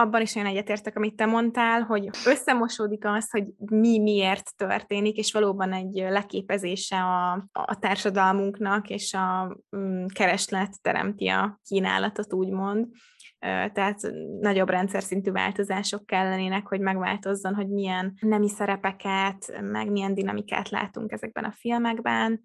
abban is nagyon egyetértek, amit te mondtál, hogy összemosódik az, hogy mi miért történik, és valóban egy leképezése a, a társadalmunknak, és a mm, kereslet teremti a kínálatot, úgymond. Tehát nagyobb rendszer szintű változások kellenének, hogy megváltozzon, hogy milyen nemi szerepeket, meg milyen dinamikát látunk ezekben a filmekben.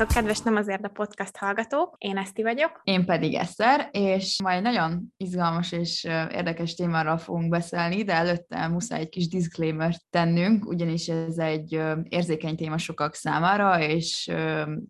Sziasztok, kedves Nem azért a podcast hallgatók! Én Eszti vagyok. Én pedig Eszter, és majd nagyon izgalmas és érdekes témáról fogunk beszélni, de előtte muszáj egy kis disclaimer tennünk, ugyanis ez egy érzékeny téma sokak számára, és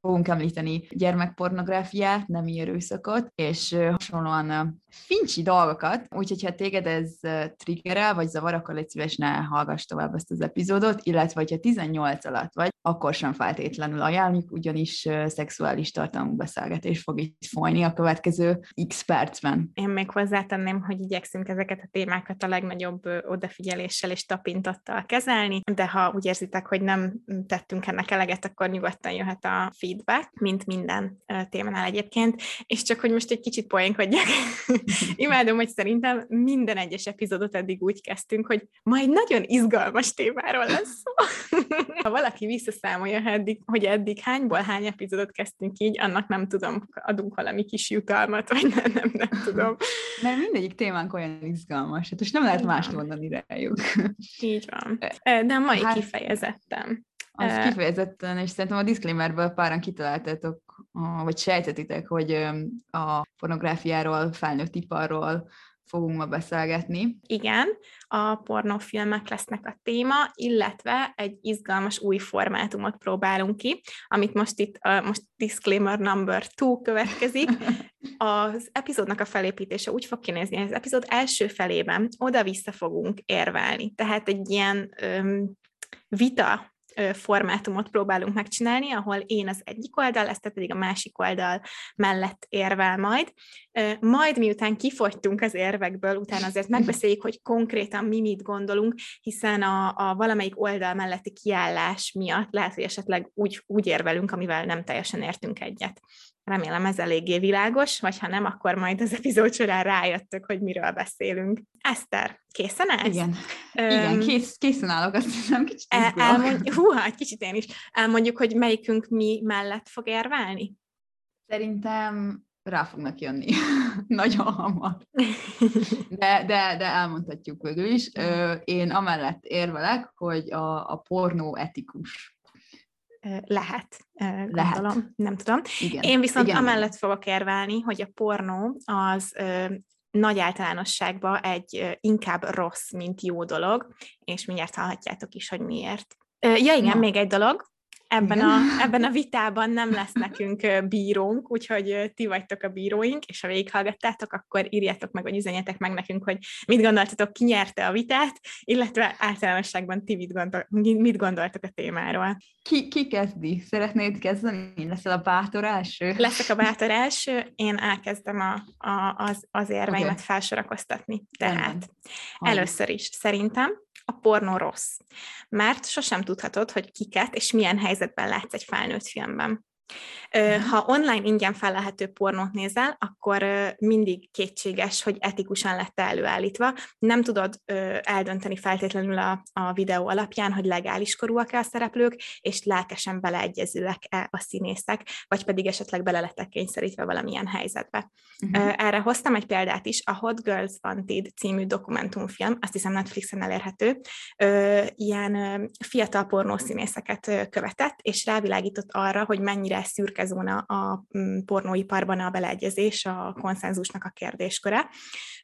fogunk említeni gyermekpornográfiát, nem erőszakot, és hasonlóan fincsi dolgokat, úgyhogy ha téged ez triggerel, vagy zavar, akkor légy szíves, ne hallgass tovább ezt az epizódot, illetve ha 18 alatt vagy, akkor sem feltétlenül ajánljuk, ugyanis szexuális tartalmú beszélgetés fog itt folyni a következő x percben. Én még hozzátenném, hogy igyekszünk ezeket a témákat a legnagyobb odafigyeléssel és tapintattal kezelni, de ha úgy érzitek, hogy nem tettünk ennek eleget, akkor nyugodtan jöhet a feedback, mint minden témánál egyébként, és csak hogy most egy kicsit poénkodjak, imádom, hogy szerintem minden egyes epizódot eddig úgy kezdtünk, hogy majd nagyon izgalmas témáról lesz szó. ha valaki visszaszámolja, eddig, hogy eddig hányból hány epizódot kezdtünk így, annak nem tudom, adunk valami kis jutalmat, vagy nem, nem, nem tudom. Mert mindegyik témánk olyan izgalmas, hát most nem lehet mást mondani rájuk. Így van. De a mai hát, kifejezetten. Az uh, kifejezetten, és szerintem a disclaimerből páran kitaláltátok, vagy sejtetitek, hogy a pornográfiáról, felnőtt iparról fogunk ma beszélgetni. Igen, a pornófilmek lesznek a téma, illetve egy izgalmas új formátumot próbálunk ki, amit most itt, most disclaimer number two következik. Az epizódnak a felépítése úgy fog kinézni, hogy az epizód első felében oda-vissza fogunk érvelni. Tehát egy ilyen um, vita formátumot próbálunk megcsinálni, ahol én az egyik oldal, ezt pedig a másik oldal mellett érvel majd. Majd miután kifogytunk az érvekből, utána azért megbeszéljük, hogy konkrétan mi mit gondolunk, hiszen a, a valamelyik oldal melletti kiállás miatt lehet, hogy esetleg úgy, úgy érvelünk, amivel nem teljesen értünk egyet. Remélem ez eléggé világos, vagy ha nem, akkor majd az epizód során rájöttök, hogy miről beszélünk. Eszter, készen állsz? Igen, um, Igen kész, készen állok, azt hiszem, kicsit el, elmondj, Húha, egy kicsit én is. Elmondjuk, hogy melyikünk mi mellett fog érvelni? Szerintem rá fognak jönni. Nagyon hamar. De, de, de elmondhatjuk végül is. Én amellett érvelek, hogy a, a pornó etikus. Lehet, gondolom, Lehet. nem tudom. Igen. Én viszont Igen. amellett fogok érvelni, hogy a pornó az nagy általánosságban egy inkább rossz, mint jó dolog, és mindjárt hallhatjátok is, hogy miért. Ja, igen, Na. még egy dolog, ebben a, ebben a vitában nem lesz nekünk bírónk, úgyhogy ti vagytok a bíróink, és ha végighallgattátok, akkor írjátok meg, vagy üzenjetek meg nekünk, hogy mit gondoltatok, ki nyerte a vitát, illetve általánosságban ti mit, gondol, mit gondoltok a témáról. Ki, ki kezdi? Szeretnéd kezdeni? Leszel a bátor első? Leszek a bátor első, én elkezdem a, a, az, az érveimet okay. felsorakoztatni. Tehát először is szerintem a pornó rossz. Mert sosem tudhatod, hogy kiket és milyen helyzetben látsz egy felnőtt filmben. Mhm. Ha online ingyen felelhető pornót nézel, akkor mindig kétséges, hogy etikusan lett előállítva. Nem tudod eldönteni feltétlenül a, a videó alapján, hogy legális korúak-e a szereplők, és lelkesen beleegyezőek-e a színészek, vagy pedig esetleg bele lettek kényszerítve valamilyen helyzetbe. Uh-huh. Erre hoztam egy példát is, a Hot Girls Wanted című dokumentumfilm, azt hiszem Netflixen elérhető, ilyen fiatal pornószínészeket követett, és rávilágított arra, hogy mennyire szürke zóna a mm, pornóiparban a beleegyezés, a konszenzusnak a kérdésköre.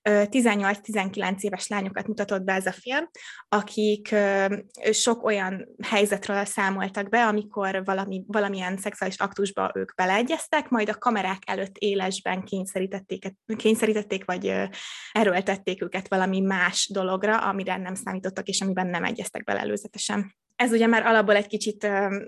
18-19 éves lányokat mutatott be ez a film, akik sok olyan helyzetről számoltak be, amikor valami, valamilyen szexuális aktusba ők beleegyeztek, majd a kamerák előtt élesben kényszerítették, kényszerítették vagy erőltették őket valami más dologra, amire nem számítottak, és amiben nem egyeztek bele előzetesen. Ez ugye már alapból egy kicsit,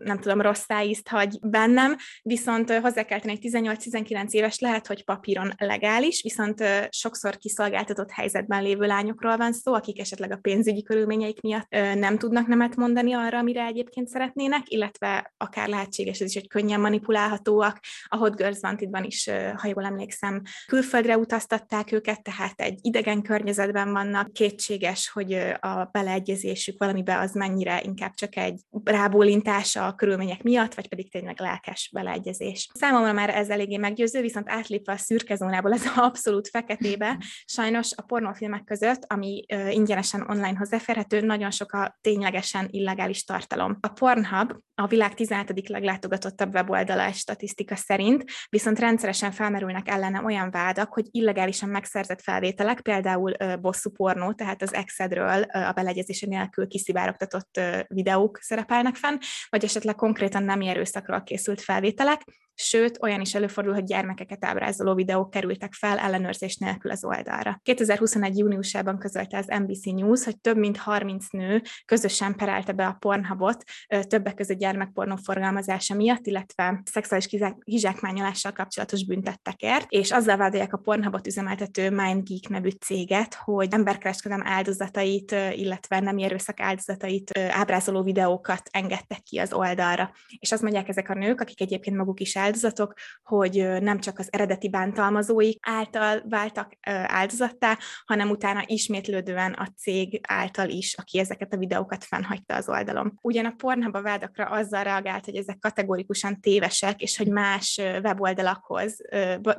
nem tudom, rossz ízt hagy bennem, viszont hozzá kell tenni, hogy 18-19 éves lehet, hogy papíron legális, viszont sokszor kiszolgáltatott helyzetben lévő lányokról van szó, akik esetleg a pénzügyi körülményeik miatt nem tudnak nemet mondani arra, amire egyébként szeretnének, illetve akár lehetséges ez is, hogy könnyen manipulálhatóak. A Hot Girls Wanted-ban is, ha jól emlékszem, külföldre utaztatták őket, tehát egy idegen környezetben vannak. Kétséges, hogy a beleegyezésük valamibe az mennyire inkább csak egy rábólintása a körülmények miatt, vagy pedig tényleg lelkes beleegyezés. Számomra már ez eléggé meggyőző, viszont átlépve a szürke zónából ez abszolút feketébe, sajnos a pornófilmek között, ami ingyenesen online hozzáférhető, nagyon sok a ténylegesen illegális tartalom. A Pornhub a világ 17. leglátogatottabb weboldala statisztika szerint, viszont rendszeresen felmerülnek ellene olyan vádak, hogy illegálisan megszerzett felvételek, például bosszú pornó, tehát az exedről a beleegyezése nélkül kiszivárogtatott videók szerepelnek fenn, vagy esetleg konkrétan nem erőszakról készült felvételek, sőt, olyan is előfordul, hogy gyermekeket ábrázoló videók kerültek fel ellenőrzés nélkül az oldalra. 2021. júniusában közölte az NBC News, hogy több mint 30 nő közösen perelte be a Pornhubot, többek között gyermekpornó forgalmazása miatt, illetve szexuális kizsákmányolással kapcsolatos büntettekért, és azzal vádolják a Pornhubot üzemeltető MindGeek nevű céget, hogy emberkereskedelem áldozatait, illetve nem erőszak áldozatait ábrázoló videókat engedtek ki az oldalra. És azt mondják ezek a nők, akik egyébként maguk is áldozatok, hogy nem csak az eredeti bántalmazóik által váltak áldozattá, hanem utána ismétlődően a cég által is, aki ezeket a videókat fennhagyta az oldalon. Ugyan a Pornhub a vádakra azzal reagált, hogy ezek kategórikusan tévesek, és hogy más weboldalakhoz,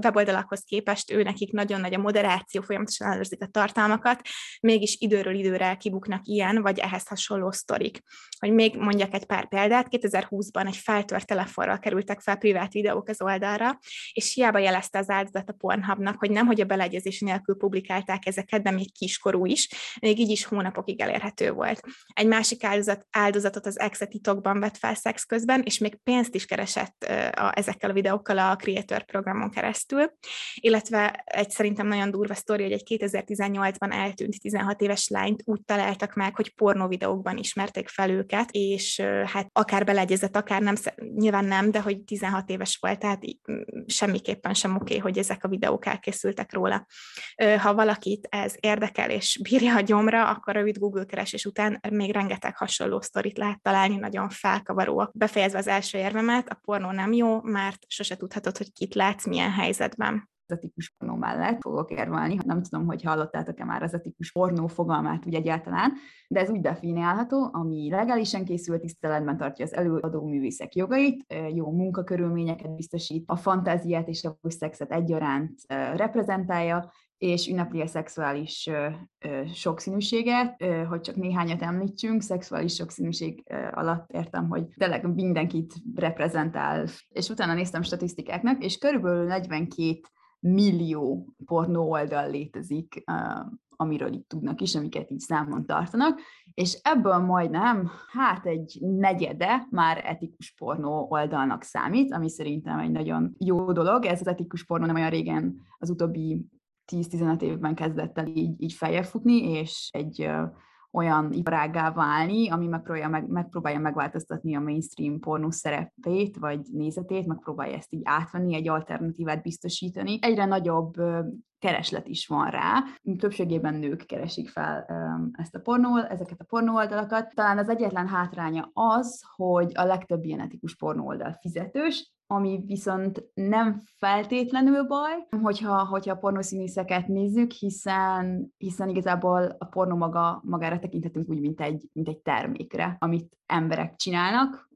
weboldalakhoz képest ő nekik nagyon nagy a moderáció, folyamatosan ellenőrzik a tartalmakat, mégis időről időre kibuknak ilyen, vagy ehhez hasonló sztorik. Hogy még mondjak egy pár példát, 2020-ban egy feltört telefonral kerültek fel privát videók az oldalra, és hiába jelezte az áldozat a Pornhubnak, hogy nem, hogy a beleegyezés nélkül publikálták ezeket, de még kiskorú is, még így is hónapokig elérhető volt. Egy másik áldozat, áldozatot az ex titokban vett fel szex közben, és még pénzt is keresett a, ezekkel a videókkal a Creator programon keresztül, illetve egy szerintem nagyon durva sztori, hogy egy 2018-ban eltűnt 16 éves lányt úgy találtak meg, hogy pornó videókban ismerték fel őket, és hát akár beleegyezett, akár nem, nyilván nem, de hogy 16 éves volt, tehát semmiképpen sem oké, okay, hogy ezek a videók elkészültek róla. Ha valakit ez érdekel és bírja a gyomra, akkor rövid Google keresés után még rengeteg hasonló sztorit lehet találni, nagyon felkavaróak. Befejezve az első érvemet, a pornó nem jó, mert sose tudhatod, hogy kit látsz, milyen helyzetben az etikus pornó mellett fogok érvelni. Nem tudom, hogy hallottátok-e már az etikus pornó fogalmát úgy egyáltalán, de ez úgy definiálható, ami legálisan készült, tiszteletben tartja az előadó művészek jogait, jó munkakörülményeket biztosít, a fantáziát és a szexet egyaránt reprezentálja, és ünnepli a szexuális ö, ö, sokszínűséget, ö, hogy csak néhányat említsünk, szexuális sokszínűség ö, alatt értem, hogy tényleg mindenkit reprezentál, és utána néztem statisztikáknak, és körülbelül 42 millió pornó oldal létezik, amiről itt tudnak is, amiket így számon tartanak, és ebből majdnem, hát egy negyede már etikus pornó oldalnak számít, ami szerintem egy nagyon jó dolog. Ez az etikus pornó nem olyan régen, az utóbbi 10-15 évben kezdett el így, így feljebb és egy olyan iparággá válni, ami megpróbálja, meg, megpróbálja megváltoztatni a mainstream pornó szerepét, vagy nézetét, megpróbálja ezt így átvenni, egy alternatívát biztosítani. Egyre nagyobb kereslet is van rá. Többségében nők keresik fel ezt a pornó, ezeket a pornó oldalakat. Talán az egyetlen hátránya az, hogy a legtöbb ilyen etikus pornó oldal fizetős, ami viszont nem feltétlenül baj, hogyha, hogyha a pornószínészeket nézzük, hiszen, hiszen igazából a pornó maga, magára tekinthetünk úgy, mint egy, mint egy termékre, amit emberek csinálnak,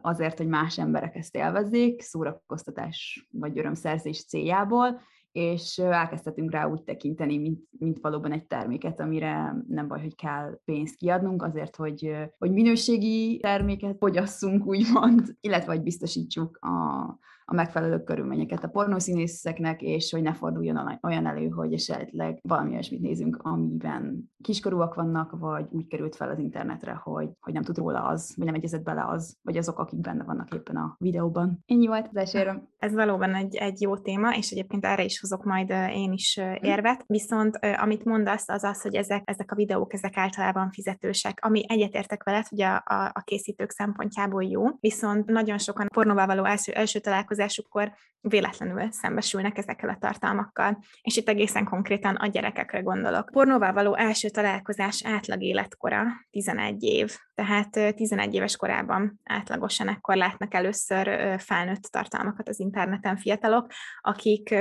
azért, hogy más emberek ezt élvezzék, szórakoztatás vagy örömszerzés céljából, és elkezdhetünk rá úgy tekinteni, mint, mint valóban egy terméket, amire nem baj, hogy kell pénzt kiadnunk azért, hogy, hogy minőségi terméket fogyasszunk, úgymond, illetve hogy biztosítsuk a, a megfelelő körülményeket a pornószínészeknek, és hogy ne forduljon olyan elő, hogy esetleg valami olyasmit nézünk, amiben kiskorúak vannak, vagy úgy került fel az internetre, hogy, hogy nem tud róla az, vagy nem egyezett bele az, vagy azok, akik benne vannak éppen a videóban. Ennyi volt az első Ez valóban egy, egy jó téma, és egyébként erre is hozok majd én is hm. érvet. Viszont amit mondasz, az az, hogy ezek, ezek a videók, ezek általában fizetősek, ami egyetértek veled, hogy a, a, a készítők szempontjából jó, viszont nagyon sokan pornóval való első, első találkozásukkor véletlenül szembesülnek ezekkel a tartalmakkal, és itt egészen konkrétan a gyerekekre gondolok. Pornóval való első találkozás átlag életkora 11 év, tehát 11 éves korában átlagosan ekkor látnak először felnőtt tartalmakat az interneten fiatalok, akik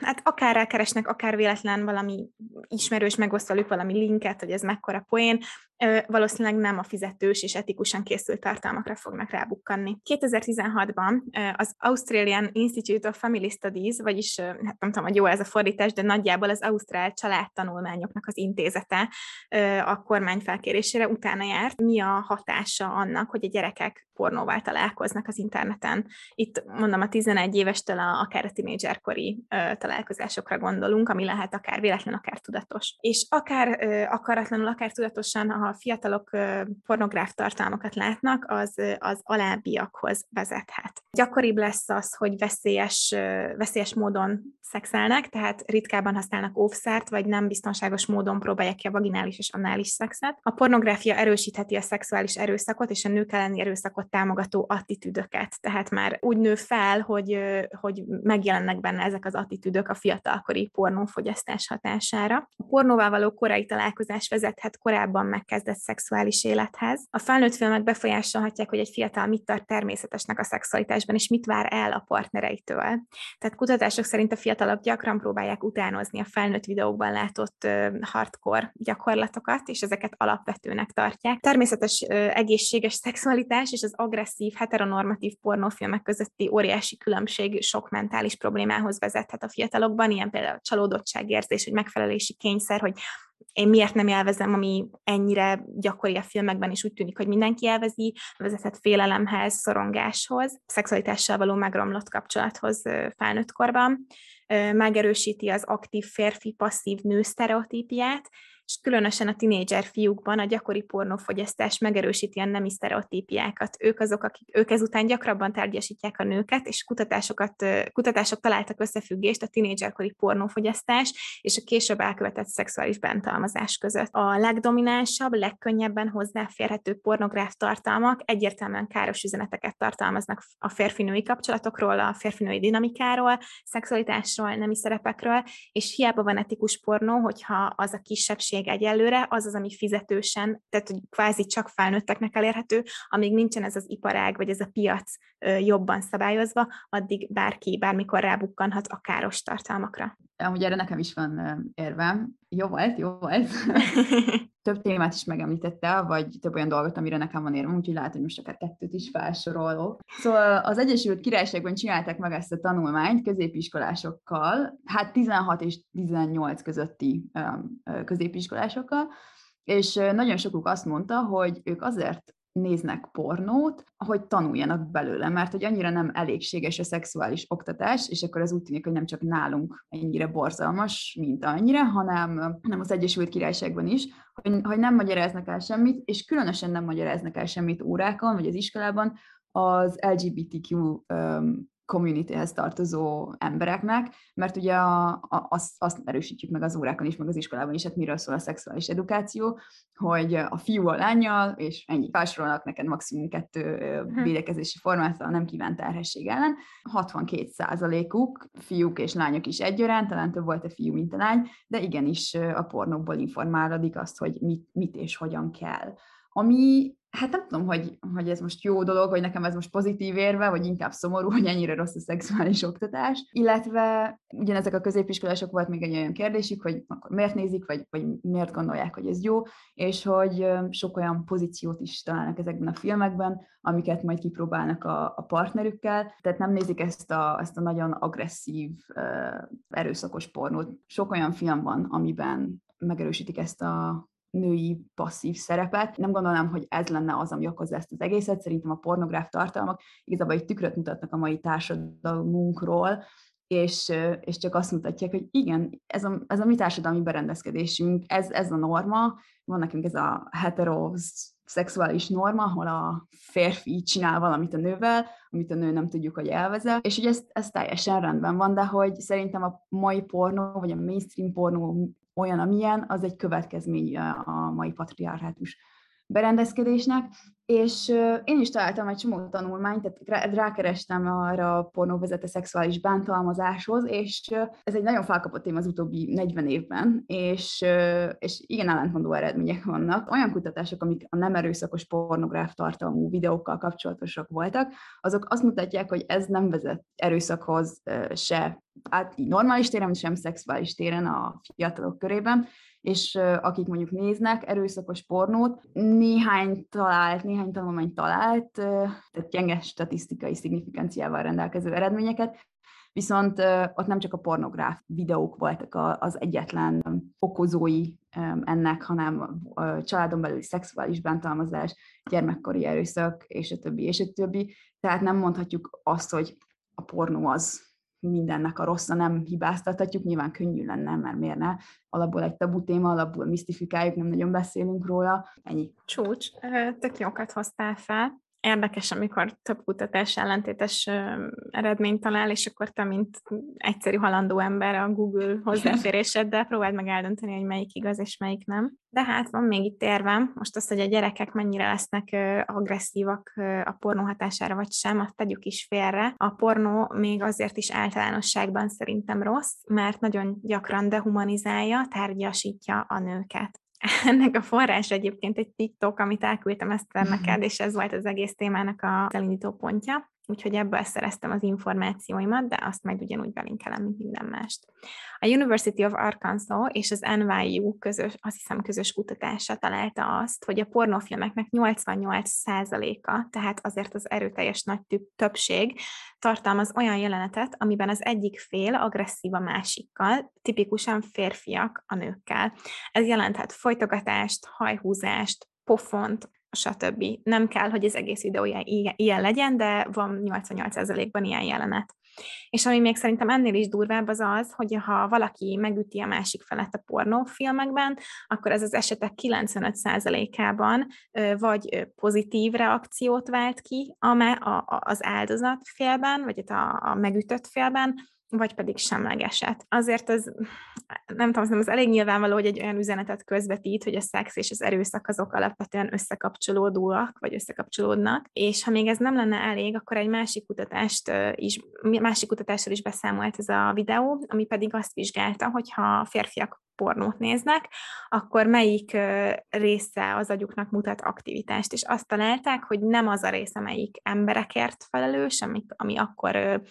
hát akár elkeresnek, akár véletlen valami ismerős megoszt velük valami linket, hogy ez mekkora poén, valószínűleg nem a fizetős és etikusan készült tartalmakra fognak rábukkanni. 2016-ban az Australian Institute of Family Studies, vagyis hát nem tudom, hogy jó ez a fordítás, de nagyjából az Ausztrál Családtanulmányoknak az intézete a kormány felkérésére utána járt, mi a hatása annak, hogy a gyerekek pornóval találkoznak az interneten. Itt mondom, a 11 évestől a, akár a tinédzserkori találkozásokra gondolunk, ami lehet akár véletlen, akár tudatos. És akár akaratlanul, akár tudatosan, ha a fiatalok pornográf tartalmakat látnak, az, az alábbiakhoz vezethet. Gyakoribb lesz az, hogy veszélyes, veszélyes módon szexelnek, tehát ritkában használnak óvszert, vagy nem biztonságos módon próbálják ki a vaginális és annális szexet. A pornográfia erősítheti a szexuális erőszakot és a nők elleni erőszakot támogató attitűdöket. Tehát már úgy nő fel, hogy, hogy megjelennek benne ezek az attitűdök a fiatalkori pornófogyasztás hatására. A pornóval való korai találkozás vezethet korábban megkezdett szexuális élethez. A felnőtt filmek befolyásolhatják, hogy egy fiatal mit tart természetesnek a szexualitásban, és mit vár el a partnereitől. Tehát kutatások szerint a fiatalok gyakran próbálják utánozni a felnőtt videókban látott hardcore gyakorlatokat, és ezeket alapvetőnek tartják. Természetes egészséges szexualitás és az agresszív, heteronormatív pornófilmek közötti óriási különbség sok mentális problémához vezethet a fiatalokban, ilyen például a csalódottságérzés, hogy megfelelési kényszer, hogy én miért nem élvezem, ami ennyire gyakori a filmekben, és úgy tűnik, hogy mindenki élvezi, vezethet félelemhez, szorongáshoz, szexualitással való megromlott kapcsolathoz felnőtt korban, megerősíti az aktív férfi-passzív nő sztereotípiát, és különösen a tinédzser fiúkban a gyakori pornófogyasztás megerősíti a nemi sztereotípiákat. Ők azok, akik ők ezután gyakrabban tárgyasítják a nőket, és kutatásokat, kutatások találtak összefüggést a tinédzserkori pornófogyasztás és a később elkövetett szexuális bántalmazás között. A legdominánsabb, legkönnyebben hozzáférhető pornográf tartalmak egyértelműen káros üzeneteket tartalmaznak a férfinői kapcsolatokról, a férfinői dinamikáról, szexualitásról, nemi szerepekről, és hiába van etikus pornó, hogyha az a kisebbség minőség egyelőre, az az, ami fizetősen, tehát hogy kvázi csak felnőtteknek elérhető, amíg nincsen ez az iparág, vagy ez a piac jobban szabályozva, addig bárki bármikor rábukkanhat a káros tartalmakra. Amúgy erre nekem is van érvem. Jó volt, jó volt. több témát is megemlítette, vagy több olyan dolgot, amire nekem van érvem, úgyhogy lehet, hogy most akár kettőt is felsorolok. Szóval az Egyesült Királyságban csinálták meg ezt a tanulmányt középiskolásokkal, hát 16 és 18 közötti középiskolásokkal, és nagyon sokuk azt mondta, hogy ők azért néznek pornót, hogy tanuljanak belőle, mert hogy annyira nem elégséges a szexuális oktatás, és akkor ez úgy tűnik, hogy nem csak nálunk ennyire borzalmas, mint annyira, hanem, hanem az Egyesült Királyságban is, hogy, hogy nem magyaráznak el semmit, és különösen nem magyaráznak el semmit órákon, vagy az iskolában, az LGBTQ communityhez tartozó embereknek, mert ugye a, a, azt, azt erősítjük meg az órákon is, meg az iskolában is, hát miről szól a szexuális edukáció, hogy a fiú a lányjal, és ennyi, felsorolnak neked maximum kettő hm. védekezési formát a nem kívánt terhesség ellen. 62 százalékuk, fiúk és lányok is egyaránt, talán több volt a fiú, mint a lány, de igenis a pornóból informálódik azt, hogy mit, mit és hogyan kell. Ami hát nem tudom, hogy, hogy ez most jó dolog, hogy nekem ez most pozitív érve, vagy inkább szomorú, hogy ennyire rossz a szexuális oktatás. Illetve ugyanezek a középiskolások volt még egy olyan kérdésük, hogy akkor miért nézik, vagy, vagy miért gondolják, hogy ez jó, és hogy sok olyan pozíciót is találnak ezekben a filmekben, amiket majd kipróbálnak a, a partnerükkel. Tehát nem nézik ezt a, ezt a nagyon agresszív, erőszakos pornót. Sok olyan film van, amiben megerősítik ezt a női passzív szerepet. Nem gondolnám, hogy ez lenne az, ami okozza ezt az egészet. Szerintem a pornográf tartalmak igazából egy tükröt mutatnak a mai társadalmunkról, és, és csak azt mutatják, hogy igen, ez a, ez a mi társadalmi berendezkedésünk, ez, ez a norma, van nekünk ez a heteros szexuális norma, ahol a férfi csinál valamit a nővel, amit a nő nem tudjuk, hogy elvezet, és hogy ez, ez teljesen rendben van, de hogy szerintem a mai pornó, vagy a mainstream pornó olyan, amilyen, az egy következmény a mai patriarhátus berendezkedésnek, és én is találtam egy csomó tanulmányt, tehát rákerestem arra a pornóvezete szexuális bántalmazáshoz, és ez egy nagyon felkapott téma az utóbbi 40 évben, és, és igen ellentmondó eredmények vannak. Olyan kutatások, amik a nem erőszakos pornográf tartalmú videókkal kapcsolatosak voltak, azok azt mutatják, hogy ez nem vezet erőszakhoz se át normális téren, sem szexuális téren a fiatalok körében, és akik mondjuk néznek erőszakos pornót, néhány talált, néhány tanulmány talált, tehát gyenge statisztikai szignifikánciával rendelkező eredményeket, viszont ott nem csak a pornográf videók voltak az egyetlen okozói ennek, hanem családon belüli szexuális bántalmazás, gyermekkori erőszak, és a többi, és a többi. Tehát nem mondhatjuk azt, hogy a pornó az mindennek a rossza nem hibáztathatjuk, nyilván könnyű lenne, mert miért ne? Alapból egy tabu téma, alapból misztifikáljuk, nem nagyon beszélünk róla, ennyi. Csúcs, tök jókat hoztál fel érdekes, amikor több kutatás ellentétes eredményt talál, és akkor te, mint egyszerű halandó ember a Google hozzáféréseddel próbáld meg eldönteni, hogy melyik igaz és melyik nem. De hát van még itt érvem, most az, hogy a gyerekek mennyire lesznek agresszívak a pornó hatására vagy sem, azt tegyük is félre. A pornó még azért is általánosságban szerintem rossz, mert nagyon gyakran dehumanizálja, tárgyasítja a nőket. Ennek a forrás egyébként egy TikTok, amit elküldtem ezt neked, és ez volt az egész témának a elindító pontja úgyhogy ebből szereztem az információimat, de azt majd ugyanúgy belinkelem, mint minden mást. A University of Arkansas és az NYU közös, azt hiszem közös kutatása találta azt, hogy a pornófilmeknek 88%-a, tehát azért az erőteljes nagy többség tartalmaz olyan jelenetet, amiben az egyik fél agresszív a másikkal, tipikusan férfiak a nőkkel. Ez jelenthet folytogatást, hajhúzást, pofont, stb. Nem kell, hogy az egész videó ilyen legyen, de van 88%-ban ilyen jelenet. És ami még szerintem ennél is durvább az az, hogy ha valaki megüti a másik felett a pornófilmekben, akkor ez az esetek 95%-ában vagy pozitív reakciót vált ki az áldozat félben, vagy a, a megütött félben, vagy pedig semlegeset. Azért az, nem tudom, az elég nyilvánvaló, hogy egy olyan üzenetet közvetít, hogy a szex és az erőszak azok alapvetően összekapcsolódóak, vagy összekapcsolódnak, és ha még ez nem lenne elég, akkor egy másik kutatást is, másik kutatásról is beszámolt ez a videó, ami pedig azt vizsgálta, hogy ha férfiak pornót néznek, akkor melyik része az agyuknak mutat aktivitást, és azt találták, hogy nem az a része, amelyik emberekért felelős, ami, ami akkor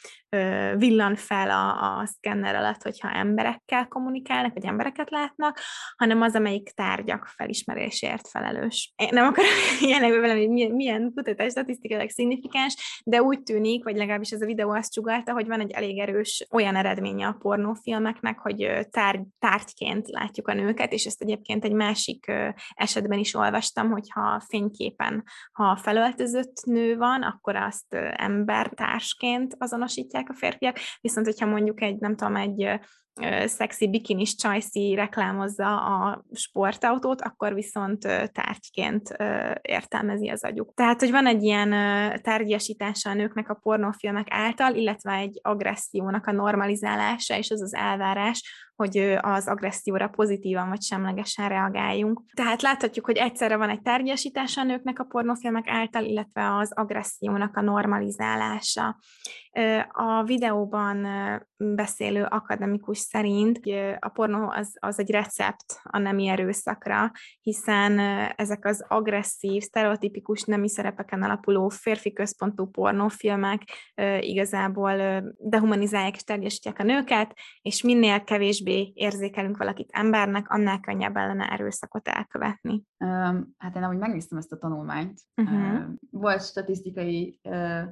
villan fel a, a szkenner alatt, hogyha emberekkel kommunikálnak, vagy embereket látnak, hanem az, amelyik tárgyak felismerésért felelős. Én nem akarom ilyenekbe velem, hogy milyen, milyen kutatás statisztikailag szignifikáns, de úgy tűnik, vagy legalábbis ez a videó azt csugalta, hogy van egy elég erős olyan eredménye a pornófilmeknek, hogy tárgy, tárgyként látjuk a nőket, és ezt egyébként egy másik esetben is olvastam, hogyha fényképen, ha felöltözött nő van, akkor azt embertársként azonosítják a férfiak, viszont hogyha mondjuk egy, nem tudom, egy szexi bikinis csajszi reklámozza a sportautót, akkor viszont tárgyként értelmezi az agyuk. Tehát, hogy van egy ilyen tárgyasítása a nőknek a pornófilmek által, illetve egy agressziónak a normalizálása, és az az elvárás, hogy az agresszióra pozitívan vagy semlegesen reagáljunk. Tehát láthatjuk, hogy egyszerre van egy tárgyasítása a nőknek a pornófilmek által, illetve az agressziónak a normalizálása. A videóban beszélő akademikus szerint a pornó az, az egy recept a nemi erőszakra, hiszen ezek az agresszív, sztereotipikus nemi szerepeken alapuló férfi központú pornófilmek igazából dehumanizálják és terjesítják a nőket, és minél kevésbé érzékelünk valakit embernek, annál könnyebben lenne erőszakot elkövetni. Um, hát én amúgy megnéztem ezt a tanulmányt. Uh-huh. Uh, volt statisztikai uh,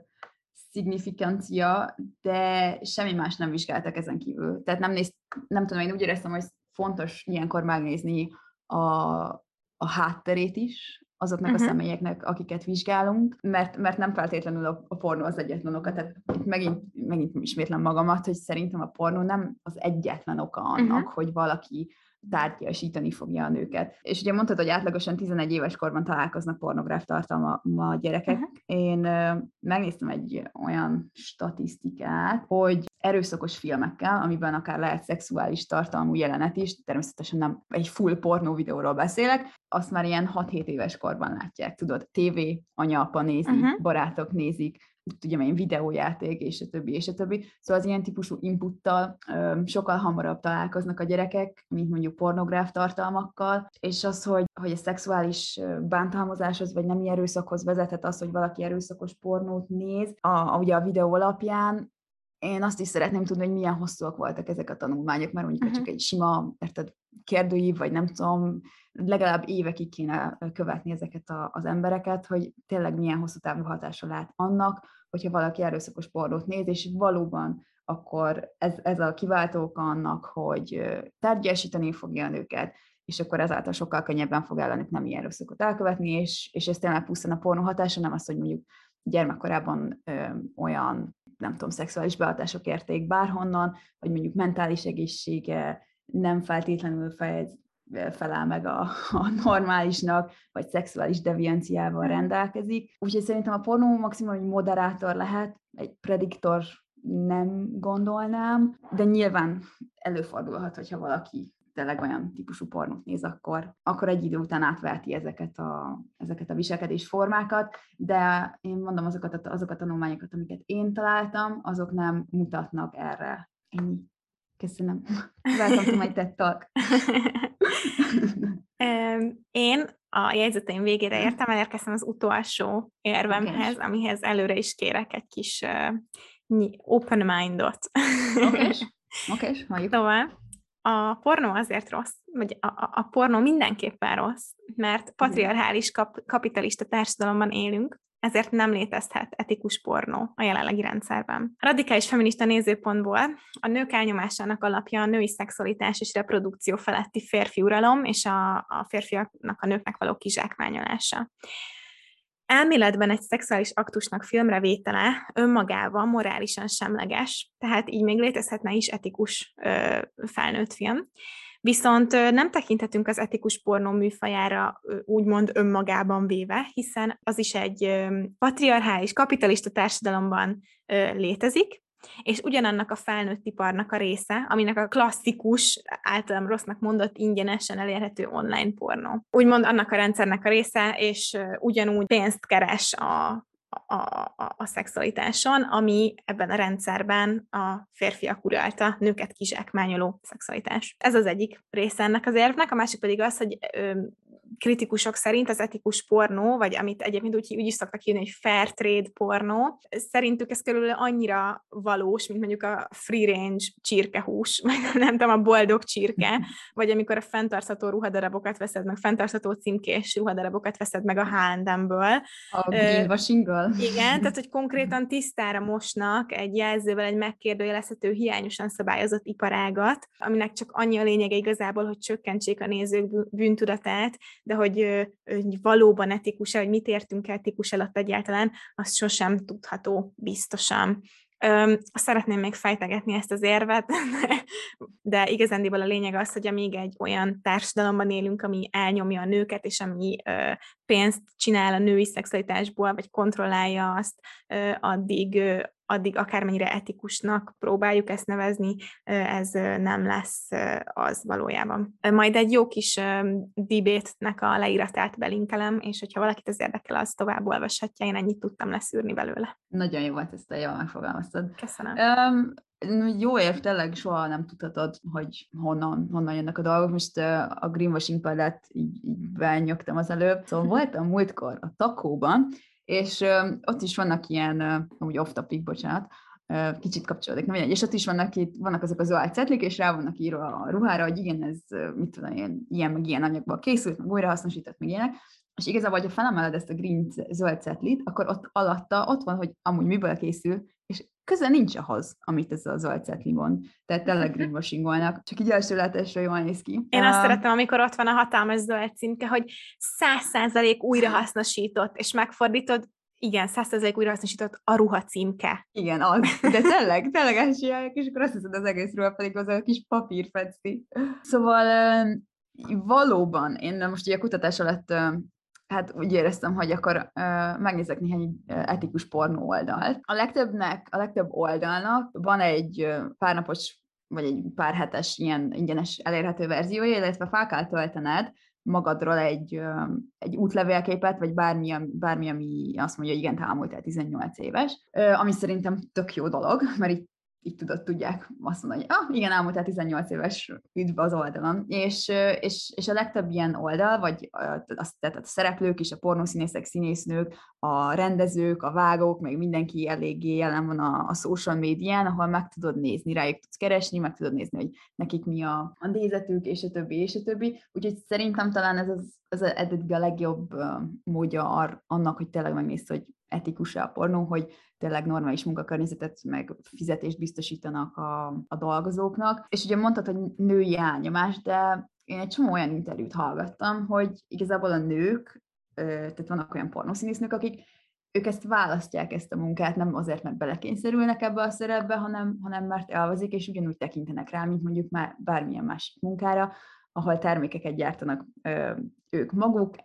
szignifikáncia, de semmi más nem vizsgáltak ezen kívül. Tehát nem, néz, nem tudom, én úgy éreztem, hogy fontos ilyenkor megnézni a a hátterét is, azoknak uh-huh. a személyeknek, akiket vizsgálunk, mert, mert nem feltétlenül a, a pornó az egyetlen oka. Tehát itt megint, megint ismétlem magamat, hogy szerintem a pornó nem az egyetlen oka annak, uh-huh. hogy valaki tárgyasítani fogja a nőket. És ugye mondtad, hogy átlagosan 11 éves korban találkoznak pornográf tartalma a gyerekek. Uh-huh. Én uh, megnéztem egy olyan statisztikát, hogy erőszakos filmekkel, amiben akár lehet szexuális tartalmú jelenet is, természetesen nem egy full pornó videóról beszélek, azt már ilyen 6-7 éves korban látják, tudod, TV, anya, apa nézi, uh-huh. barátok nézik, tudom én, videójáték, és a többi, és a többi. Szóval az ilyen típusú inputtal sokkal hamarabb találkoznak a gyerekek, mint mondjuk pornográf tartalmakkal, és az, hogy, hogy a szexuális bántalmazáshoz, vagy nem erőszakhoz vezethet az, hogy valaki erőszakos pornót néz, a, a, ugye a videó alapján, én azt is szeretném tudni, hogy milyen hosszúak voltak ezek a tanulmányok, mert mondjuk uh-huh. csak egy sima, érted, kérdőív, vagy nem tudom, legalább évekig kéne követni ezeket a, az embereket, hogy tényleg milyen hosszú távú hatása lát annak, hogyha valaki erőszakos pornót néz, és valóban akkor ez, ez a kiváltó oka annak, hogy tárgyasítani fogja a nőket, és akkor ezáltal sokkal könnyebben fog ellenük nem ilyen erőszakot elkövetni, és, és ez tényleg pusztán a pornó hatása, nem az, hogy mondjuk gyermekkorában ö, olyan, nem tudom, szexuális behatások érték bárhonnan, vagy mondjuk mentális egészsége nem feltétlenül fejez, felel meg a, a normálisnak, vagy szexuális devianciával mhm. rendelkezik. Úgyhogy szerintem a pornó maximum egy moderátor lehet, egy prediktor nem gondolnám, de nyilván előfordulhat, hogyha valaki tényleg olyan típusú pornót néz, akkor, akkor egy idő után átveheti ezeket a, ezeket a viselkedés formákat, de én mondom azokat a, azokat a tanulmányokat, amiket én találtam, azok nem mutatnak erre. Ennyi. Köszönöm. Welcome to my TED Talk. Én a jegyzeteim végére mhm. értem, elérkeztem az utolsó érvemhez, okay. amihez előre is kérek egy kis uh, open mindot. Oké, okay. okay. Szóval a pornó azért rossz, vagy a, a, a pornó mindenképpen rossz, mert mhm. patriarchális kap, kapitalista társadalomban élünk, ezért nem létezhet etikus pornó a jelenlegi rendszerben. A radikális feminista nézőpontból a nők elnyomásának alapja a női szexualitás és reprodukció feletti férfi uralom és a, a férfiaknak a nőknek való kizsákmányolása. Elméletben egy szexuális aktusnak filmre vétele önmagában morálisan semleges, tehát így még létezhetne is etikus ö, felnőtt film. Viszont nem tekinthetünk az etikus pornó műfajára úgymond önmagában véve, hiszen az is egy patriarchális, kapitalista társadalomban létezik, és ugyanannak a felnőtt iparnak a része, aminek a klasszikus, általam rossznak mondott ingyenesen elérhető online pornó. Úgymond annak a rendszernek a része, és ugyanúgy pénzt keres a a, a, a szexualitáson, ami ebben a rendszerben a férfiak uralta, nőket kizsákmányoló szexualitás. Ez az egyik része ennek az érvnek, a másik pedig az, hogy ö, kritikusok szerint az etikus pornó, vagy amit egyébként úgy, úgy is szoktak hívni, hogy fair trade pornó, szerintük ez körülbelül annyira valós, mint mondjuk a free range csirkehús, vagy nem tudom, a boldog csirke, vagy amikor a fenntartható ruhadarabokat veszed meg, fenntartható címkés ruhadarabokat veszed meg a H&M-ből. A greenwashing-ből. Igen, tehát hogy konkrétan tisztára mosnak egy jelzővel egy megkérdőjelezhető, hiányosan szabályozott iparágat, aminek csak annyi a lényege igazából, hogy csökkentsék a nézők bűntudatát, de hogy, hogy valóban etikus-e, hogy mit értünk etikus alatt egyáltalán, az sosem tudható biztosan. Öm, szeretném még fejtegetni ezt az érvet, de, de igazándiból a lényeg az, hogy amíg egy olyan társadalomban élünk, ami elnyomja a nőket, és ami pénzt csinál a női szexualitásból, vagy kontrollálja azt, ö, addig addig akármennyire etikusnak próbáljuk ezt nevezni, ez nem lesz az valójában. Majd egy jó kis debate-nek a leíratát belinkelem, és hogyha valakit ez érdekel, az tovább olvashatja, én ennyit tudtam leszűrni belőle. Nagyon jó volt, ezt a jól megfogalmaztad. Köszönöm. Um, jó ér, tényleg soha nem tudhatod, hogy honnan, honnan jönnek a dolgok. Most a greenwashing pedet így, így benyögtem az előbb. Szóval voltam múltkor a takóban, és ott is vannak ilyen, úgy off-topic, bocsánat, kicsit kapcsolódik, nem és ott is vannak, itt, vannak azok a zöld cetlik, és rá vannak írva a ruhára, hogy igen, ez mit tudom én, ilyen meg ilyen anyagból készült, meg újrahasznosított, meg ilyenek, és igazából, ha felemeled ezt a green zöld cetlit, akkor ott alatta ott van, hogy amúgy miből készül, és köze nincs ahhoz, amit ez a zöld cetli mond. Tehát tényleg greenwashingolnak, csak így első látásra jól néz ki. Én azt uh, szeretem, amikor ott van a hatalmas zöld címke, hogy száz százalék újrahasznosított, és megfordítod, igen, százszerzelék újrahasznosított a ruha címke. Igen, az. De tényleg, tényleg csinálják, és akkor azt hiszed az egész ruha pedig az a kis papírfecti. Szóval valóban, én most ugye a kutatás alatt hát úgy éreztem, hogy akkor uh, megnézek néhány etikus pornó oldalt. A legtöbbnek, a legtöbb oldalnak van egy párnapos vagy egy pár hetes ilyen ingyenes elérhető verziója, illetve fel kell töltened magadról egy, egy útlevélképet, vagy bármi, bármi, ami azt mondja, hogy igen, te elmúltál 18 éves, ami szerintem tök jó dolog, mert itt így tudod, tudják azt mondani, hogy ah, igen, elmúltál 18 éves üdv az oldalon. És, és, és a legtöbb ilyen oldal, vagy azt, tehát a szereplők is, a pornószínészek, színésznők, a rendezők, a vágók, meg mindenki eléggé jelen van a, a social médián, ahol meg tudod nézni, rájuk tudsz keresni, meg tudod nézni, hogy nekik mi a, a nézetük, és a többi, és a többi. Úgyhogy szerintem talán ez az, az eddig a legjobb módja annak, hogy tényleg megnézd, hogy etikus a pornó, hogy tényleg normális munkakörnyezetet, meg fizetést biztosítanak a, a dolgozóknak. És ugye mondtad, hogy női elnyomás, de én egy csomó olyan interjút hallgattam, hogy igazából a nők, tehát vannak olyan pornószínésznők, akik ők ezt választják, ezt a munkát, nem azért, mert belekényszerülnek ebbe a szerepbe, hanem, hanem mert elvazik, és ugyanúgy tekintenek rá, mint mondjuk már bármilyen másik munkára, ahol termékeket gyártanak ö, ők maguk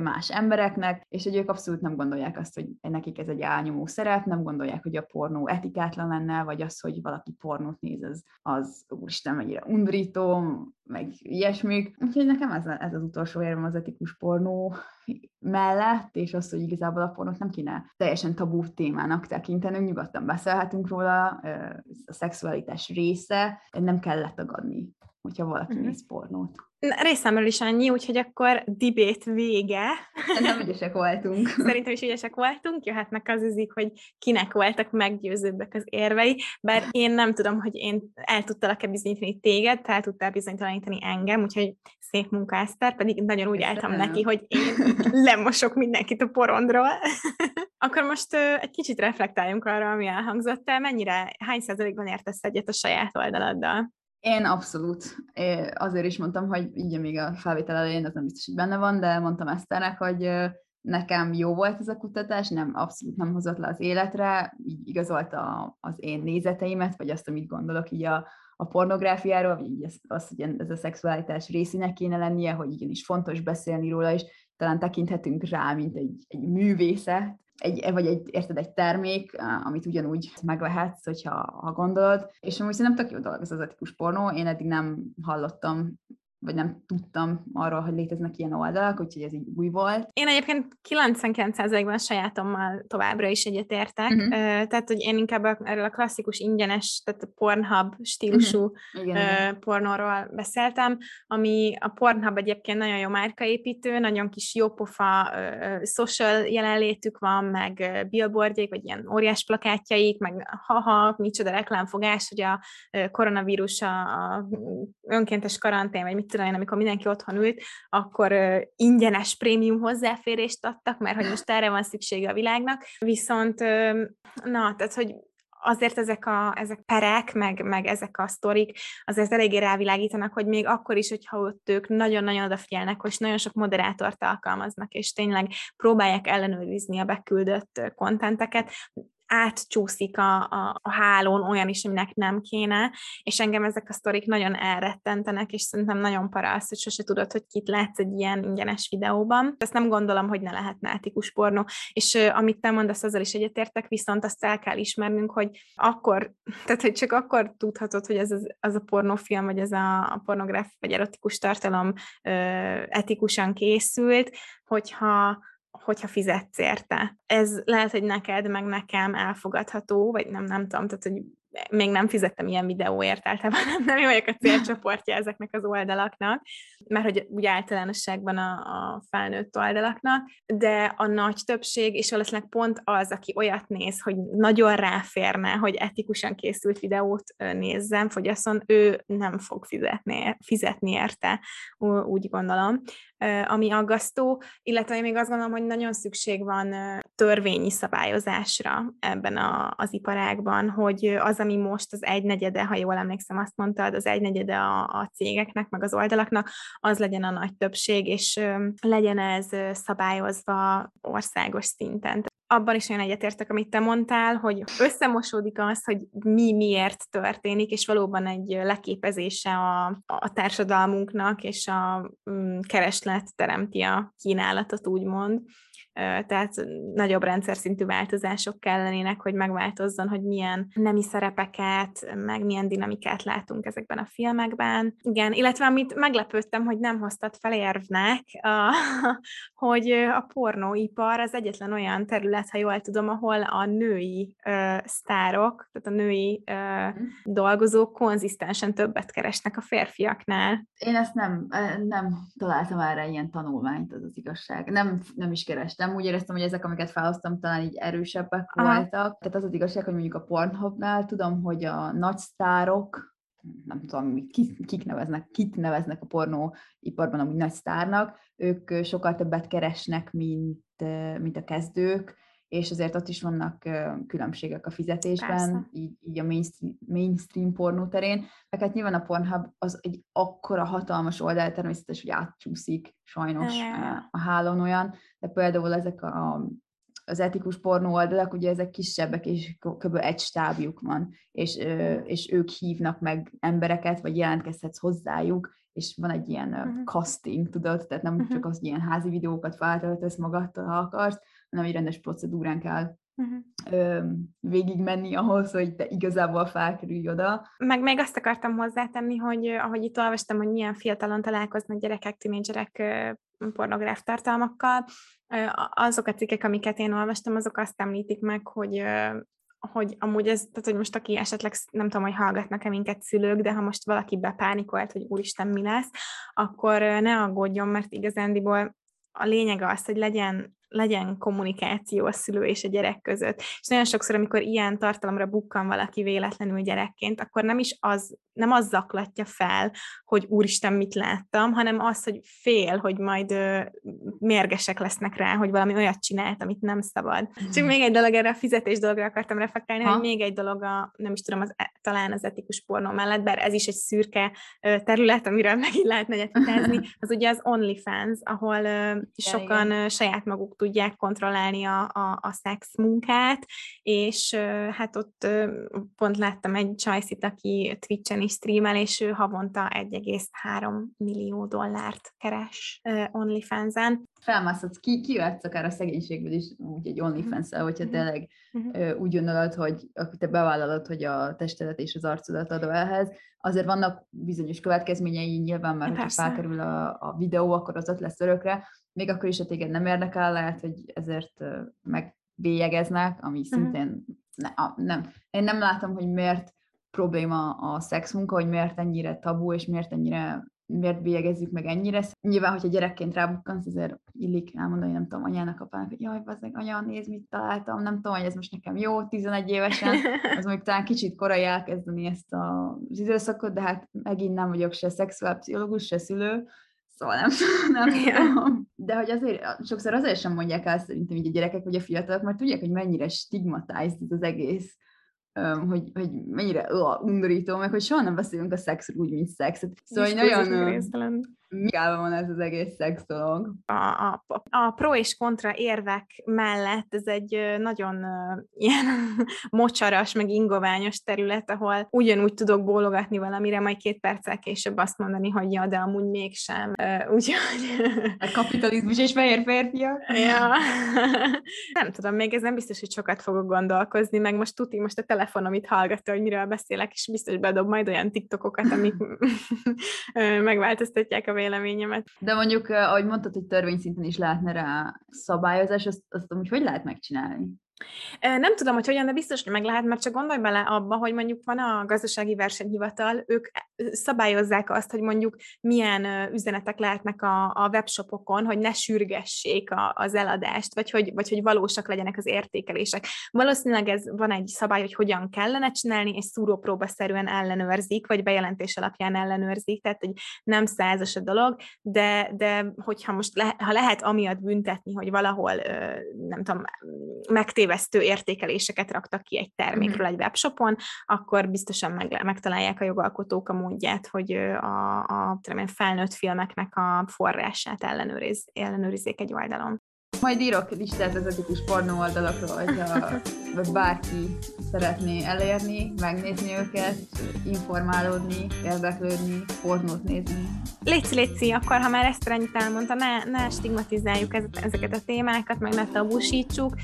más embereknek, és hogy ők abszolút nem gondolják azt, hogy nekik ez egy álnyomó szerep, nem gondolják, hogy a pornó etikátlan lenne, vagy az, hogy valaki pornót néz, az, az úristen, mennyire undorító, meg ilyesmik. Úgyhogy nekem ez, ez az utolsó érvem az etikus pornó mellett, és az, hogy igazából a pornót nem kéne teljesen tabú témának tekintenünk, nyugodtan beszélhetünk róla, a szexualitás része, nem kell letagadni hogyha valaki mm-hmm. néz pornót. Részemről is annyi, úgyhogy akkor dibét vége. Nem ügyesek voltunk. Szerintem is ügyesek voltunk, jöhetnek az üzik, hogy kinek voltak meggyőzőbbek az érvei, bár én nem tudom, hogy én el tudtalak-e bizonyítani téged, te el tudtál bizonytalanítani engem, úgyhogy szép munka, Eszter, pedig nagyon úgy álltam neki, hogy én lemosok mindenkit a porondról. akkor most egy kicsit reflektáljunk arra, ami elhangzott. Te mennyire, hány százalékban értesz egyet a saját oldaladdal? Én abszolút. Azért is mondtam, hogy ugye még a felvétel elején, az nem biztos, hogy benne van, de mondtam Eszternek, hogy nekem jó volt ez a kutatás, nem, abszolút nem hozott le az életre, így igazolta az én nézeteimet, vagy azt, amit gondolok így a, a pornográfiáról, vagy így az, az, hogy ez a szexualitás részének kéne lennie, hogy igenis fontos beszélni róla, és talán tekinthetünk rá, mint egy, egy művészet, egy, vagy egy, érted, egy termék, amit ugyanúgy megvehetsz, hogyha ha gondolod. És amúgy szerintem tök jó dolog ez az etikus pornó. Én eddig nem hallottam vagy nem tudtam arról, hogy léteznek ilyen oldalak, úgyhogy ez így új volt. Én egyébként 99%-ban sajátommal továbbra is egyetértek, uh-huh. tehát hogy én inkább erről a klasszikus ingyenes, tehát a Pornhub stílusú uh-huh. Igen, pornóról beszéltem, ami a Pornhub egyébként nagyon jó márkaépítő, nagyon kis jópofa social jelenlétük van, meg billboardjaik, vagy ilyen óriás plakátjaik, meg haha, micsoda reklámfogás, hogy a koronavírus, a önkéntes karantén, vagy mit tudom én, amikor mindenki otthon ült, akkor ingyenes prémium hozzáférést adtak, mert hogy most erre van szüksége a világnak. Viszont, na, tehát, hogy azért ezek a ezek perek, meg, meg ezek a sztorik azért eléggé rávilágítanak, hogy még akkor is, hogyha ott ők nagyon-nagyon odafigyelnek, hogy nagyon sok moderátort alkalmaznak, és tényleg próbálják ellenőrizni a beküldött kontenteket, átcsúszik a, a, a hálón olyan is, aminek nem kéne, és engem ezek a sztorik nagyon elrettentenek, és szerintem nagyon para az, hogy sose tudod, hogy kit látsz egy ilyen ingyenes videóban. Ezt nem gondolom, hogy ne lehetne etikus pornó, és amit te mondasz, azzal is egyetértek, viszont azt el kell ismernünk, hogy akkor, tehát hogy csak akkor tudhatod, hogy ez az, az a pornófilm, vagy ez a, a pornográf, vagy erotikus tartalom uh, etikusan készült, hogyha hogyha fizetsz érte. Ez lehet, hogy neked, meg nekem elfogadható, vagy nem, nem tudom, tehát, hogy még nem fizettem ilyen videóért, általában nem, nem vagyok a célcsoportja ezeknek az oldalaknak, mert hogy úgy általánosságban a, a felnőtt oldalaknak, de a nagy többség, és valószínűleg pont az, aki olyat néz, hogy nagyon ráférne, hogy etikusan készült videót nézzem, fogyasszon, ő nem fog fizetni, fizetni érte, úgy gondolom ami aggasztó, illetve én még azt gondolom, hogy nagyon szükség van törvényi szabályozásra ebben a, az iparágban, hogy az, ami most az egynegyede, ha jól emlékszem, azt mondtad, az egynegyede a, a cégeknek, meg az oldalaknak, az legyen a nagy többség, és legyen ez szabályozva országos szinten abban is nagyon egyetértek, amit te mondtál, hogy összemosódik az, hogy mi miért történik, és valóban egy leképezése a, a társadalmunknak, és a mm, kereslet teremti a kínálatot, úgymond tehát nagyobb rendszer szintű változások kellenének, hogy megváltozzon, hogy milyen nemi szerepeket, meg milyen dinamikát látunk ezekben a filmekben. Igen, illetve amit meglepődtem, hogy nem hoztad fel érvnek, a, hogy a pornóipar az egyetlen olyan terület, ha jól tudom, ahol a női ö, sztárok, tehát a női ö, mm. dolgozók konzisztensen többet keresnek a férfiaknál. Én ezt nem, nem találtam erre ilyen tanulmányt, az az igazság. Nem, nem is kerestem nem úgy éreztem, hogy ezek, amiket felhoztam, talán így erősebbek Aha. voltak. Tehát az az igazság, hogy mondjuk a Pornhubnál tudom, hogy a nagy sztárok, nem tudom, kik, kik neveznek, kit neveznek a pornóiparban amúgy nagy sztárnak, ők sokkal többet keresnek, mint, mint a kezdők, és azért ott is vannak különbségek a fizetésben, így, így a mainstream, mainstream pornó terén. Meg hát nyilván a Pornhub az egy akkora hatalmas oldal, természetes, hogy átcsúszik sajnos a hálón olyan, de például ezek a, az etikus pornó oldalak, ugye ezek kisebbek, és kb. egy stábjuk van, és, és ők hívnak meg embereket, vagy jelentkezhetsz hozzájuk, és van egy ilyen uh-huh. casting, tudod, tehát nem uh-huh. csak az ilyen házi videókat feltöltesz magadtól, ha akarsz, hanem egy rendes procedúrán kell uh-huh. végigmenni ahhoz, hogy te igazából felkerülj oda. Meg még azt akartam hozzátenni, hogy ahogy itt olvastam, hogy milyen fiatalon találkoznak gyerekek, tinédzserek pornográf tartalmakkal, azok a cikkek, amiket én olvastam, azok azt említik meg, hogy hogy amúgy ez, tehát hogy most aki esetleg nem tudom, hogy hallgatnak-e minket szülők, de ha most valaki bepánikolt, hogy úristen mi lesz, akkor ne aggódjon, mert igazándiból a lényeg az, hogy legyen legyen kommunikáció a szülő és a gyerek között. És nagyon sokszor, amikor ilyen tartalomra bukkan valaki véletlenül gyerekként, akkor nem is az, nem az zaklatja fel, hogy úristen, mit láttam, hanem az, hogy fél, hogy majd ö, mérgesek lesznek rá, hogy valami olyat csinált, amit nem szabad. Mm. Csak még egy dolog erre a fizetés dologra akartam reflektálni, ha? hogy még egy dolog a, nem is tudom, az, e, talán az etikus pornó mellett, bár ez is egy szürke ö, terület, amiről megint lehetne egyet az ugye az OnlyFans, ahol ö, sokan igen. saját maguk tudják kontrollálni a, a, a szex munkát, és hát ott pont láttam egy csajszit, aki Twitch-en is streamel, és ő havonta 1,3 millió dollárt keres OnlyFans-en. Felmászhatsz, ki, kijöhetsz akár a szegénységből is úgy egy OnlyFans-el, hogyha uh-huh. tényleg uh-huh. úgy gondolod, hogy te bevállalod, hogy a testedet és az arcodat adod ehhez, azért vannak bizonyos következményei, nyilván már, hogyha felkerül a, a videó, akkor az ott lesz örökre, még akkor is, hogy téged nem érdekel, lehet, hogy ezért megbélyegeznek, ami uh-huh. szintén ne, a, nem. Én nem látom, hogy miért probléma a szexmunka, hogy miért ennyire tabu, és miért ennyire miért bélyegezzük meg ennyire. Nyilván, hogyha gyerekként rábukkansz, azért illik elmondani, nem tudom, anyának, apának, hogy jaj, bazdmeg, anya, nézd, mit találtam, nem tudom, hogy ez most nekem jó, 11 évesen, az mondjuk talán kicsit korai elkezdeni ezt az időszakot, de hát megint nem vagyok se szexuálpszichológus, se szülő, Szóval nem, nem tudom. De hogy azért, sokszor azért sem mondják el szerintem így a gyerekek vagy a fiatalok, mert tudják, hogy mennyire stigmatized ez az egész hogy, hogy mennyire uh, undorító, meg hogy soha nem beszélünk a szexről úgy, mint szexet. Szóval nagyon mikában van ez az egész szex dolog. A, a, a pro és kontra érvek mellett ez egy nagyon uh, ilyen mocsaras, meg ingoványos terület, ahol ugyanúgy tudok bólogatni valamire, majd két perccel később azt mondani, hogy ja, de amúgy mégsem. Uh, úgyhogy... A kapitalizmus és fehér férfiak. Ja. nem tudom, még ez nem biztos, hogy sokat fogok gondolkozni, meg most tuti, most a telefonom itt hallgatta, hogy miről beszélek, és biztos bedob majd olyan tiktokokat, amik megváltoztatják a véleményemet. De mondjuk, ahogy mondtad, hogy törvényszinten is lehetne rá szabályozás, azt, azt amúgy hogy lehet megcsinálni? Nem tudom, hogy hogyan, de biztos, hogy meg lehet, mert csak gondolj bele abba, hogy mondjuk van a gazdasági versenyhivatal, ők szabályozzák azt, hogy mondjuk milyen üzenetek lehetnek a, a webshopokon, hogy ne sürgessék a, az eladást, vagy hogy, vagy hogy valósak legyenek az értékelések. Valószínűleg ez van egy szabály, hogy hogyan kellene csinálni, és szúrópróbaszerűen ellenőrzik, vagy bejelentés alapján ellenőrzik, tehát egy nem százas a dolog, de, de hogyha most le, ha lehet amiatt büntetni, hogy valahol nem tudom, megtévesztő értékeléseket raktak ki egy termékről egy webshopon, akkor biztosan meg, megtalálják a jogalkotók a módját, hogy a a felnőtt filmeknek a forrását ellenőriz, ellenőrizzék egy oldalon. Majd írok listát az etikus pornó oldalakról, hogyha bárki szeretné elérni, megnézni őket, informálódni, érdeklődni, pornót nézni. Léci, léci, akkor ha már ezt ennyit elmondta, ne, ne stigmatizáljuk ezeket a témákat, meg ne tabusítsuk.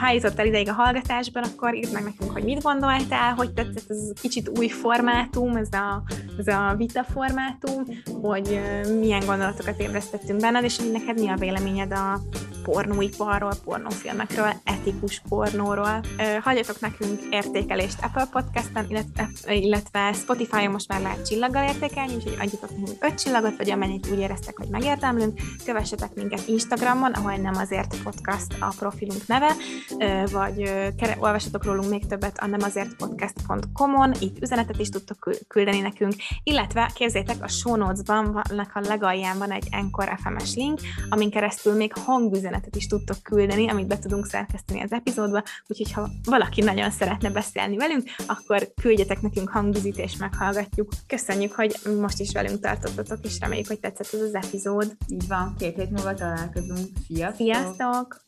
Ha jutottál ideig a hallgatásban, akkor írd meg nekünk, hogy mit gondoltál, hogy tetszett ez kicsit új formátum, ez a, ez a vita formátum, hogy milyen gondolatokat ébresztettünk benned, és hogy neked mi a véleményed a pornóiparról, pornófilmekről, etikus pornóról. Hagyjatok nekünk értékelést Apple Podcast-en, illetve, illetve Spotify-on most már lehet csillaggal értékelni, úgyhogy adjatok nekünk öt csillagot, vagy amennyit úgy éreztek, hogy megérdemlünk. Kövessetek minket Instagramon, ahol nem azért podcast a profilunk neve, vagy olvassatok rólunk még többet a nem azért podcast.com-on, itt üzenetet is tudtok küldeni nekünk, illetve képzétek, a show notes-ban a legalján van egy Encore FMS link, amin keresztül még üzenetet is tudtok küldeni, amit be tudunk szerkeszteni az epizódba, úgyhogy ha valaki nagyon szeretne beszélni velünk, akkor küldjetek nekünk hangvizit, és meghallgatjuk. Köszönjük, hogy most is velünk tartottatok, és reméljük, hogy tetszett ez az epizód. Így van, két hét múlva találkozunk. Sziasztok! Sziasztok!